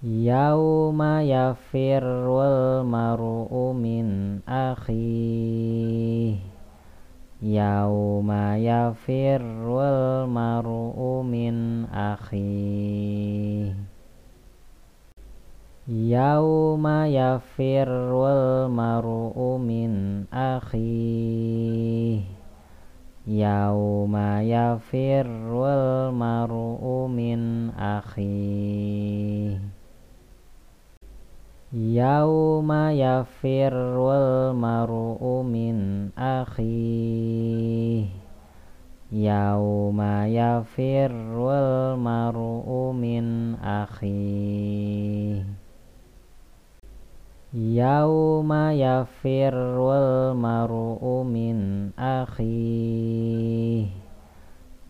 Yauma yafirrul mar'u min akhi Yauma yafirrul mar'u min akhi Yauma yafirrul mar'u min akhi Yauma yafirrul mar'u min akhi Yauma yafirrul mar'u min akhi Yauma yafirrul mar'u min akhi Yauma yafirrul mar'u min akhi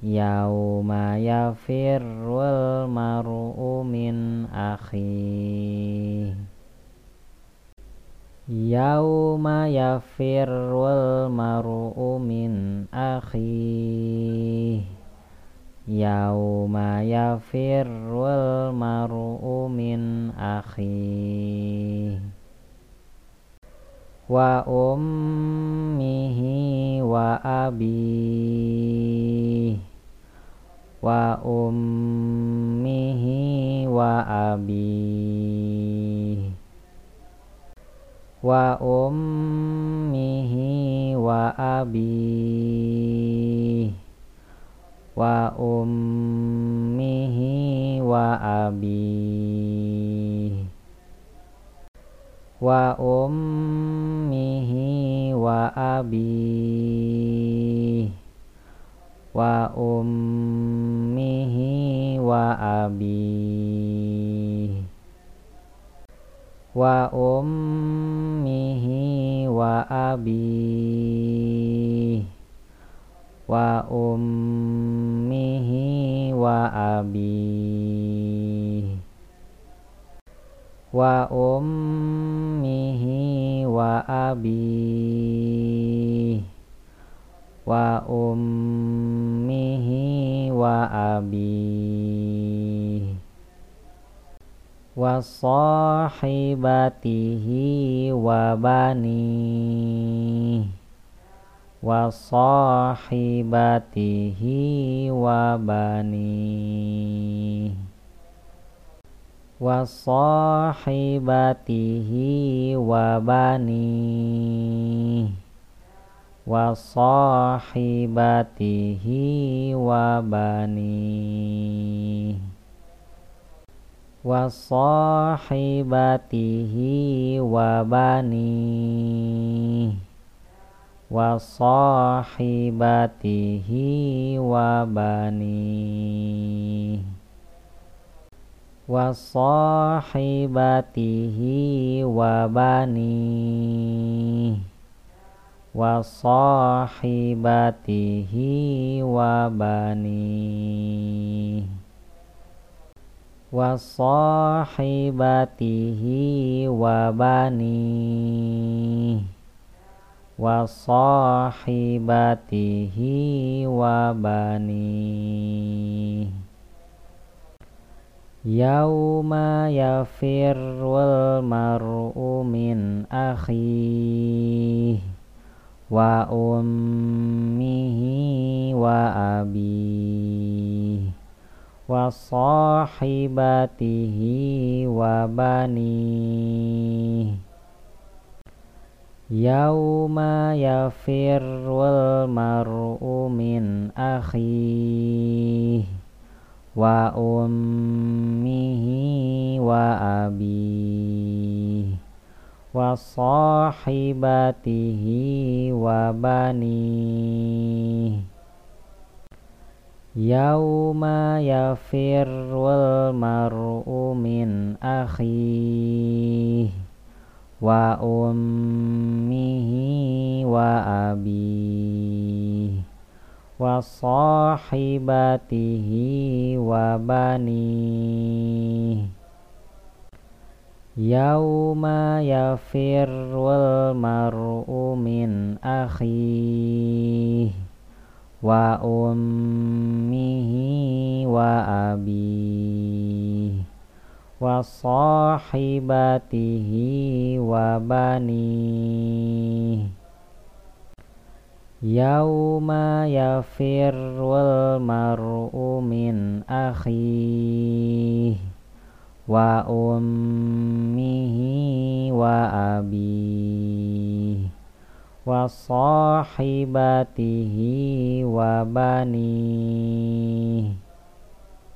Yauma yafirrul mar'u min akhi يوم يفر المرء من أخيه. يوم يفر المرء من أخيه. وأمه وأبيه. وأمه وأبيه. Wa ummihi wa abi wa ummihi wa abi wa ummihi wa abi wa ummihi wa abi wa ummihi wa abi wa ummihi wa abi wa ummihi wa abi wa ummihi wa abi wasahibatihi wabani wasahibatihi wabani wasahibatihi wabani wasahibatihi wabani wa wasahibatihi wabani wasahibatihi wabani wasahibatihi wabani wasahibatihi wabani wasahibatihi wa bani wasahibatihi wa bani yauma yafirul mar'u min wa ummihi wa abihi وصاحبته وبنيه يوم يفر المرء من أخيه وأمه وأبيه وصاحبته وبنيه يوم يفر المرء من أخيه وأمه وأبيه وصاحبته وبنيه. يوم يفر المرء من أخيه wa ummihi wa abi wa sahibatihi wa bani Yauma yafirrul mar'u min akhi wa ummihi wa abi وصاحبته وبنيه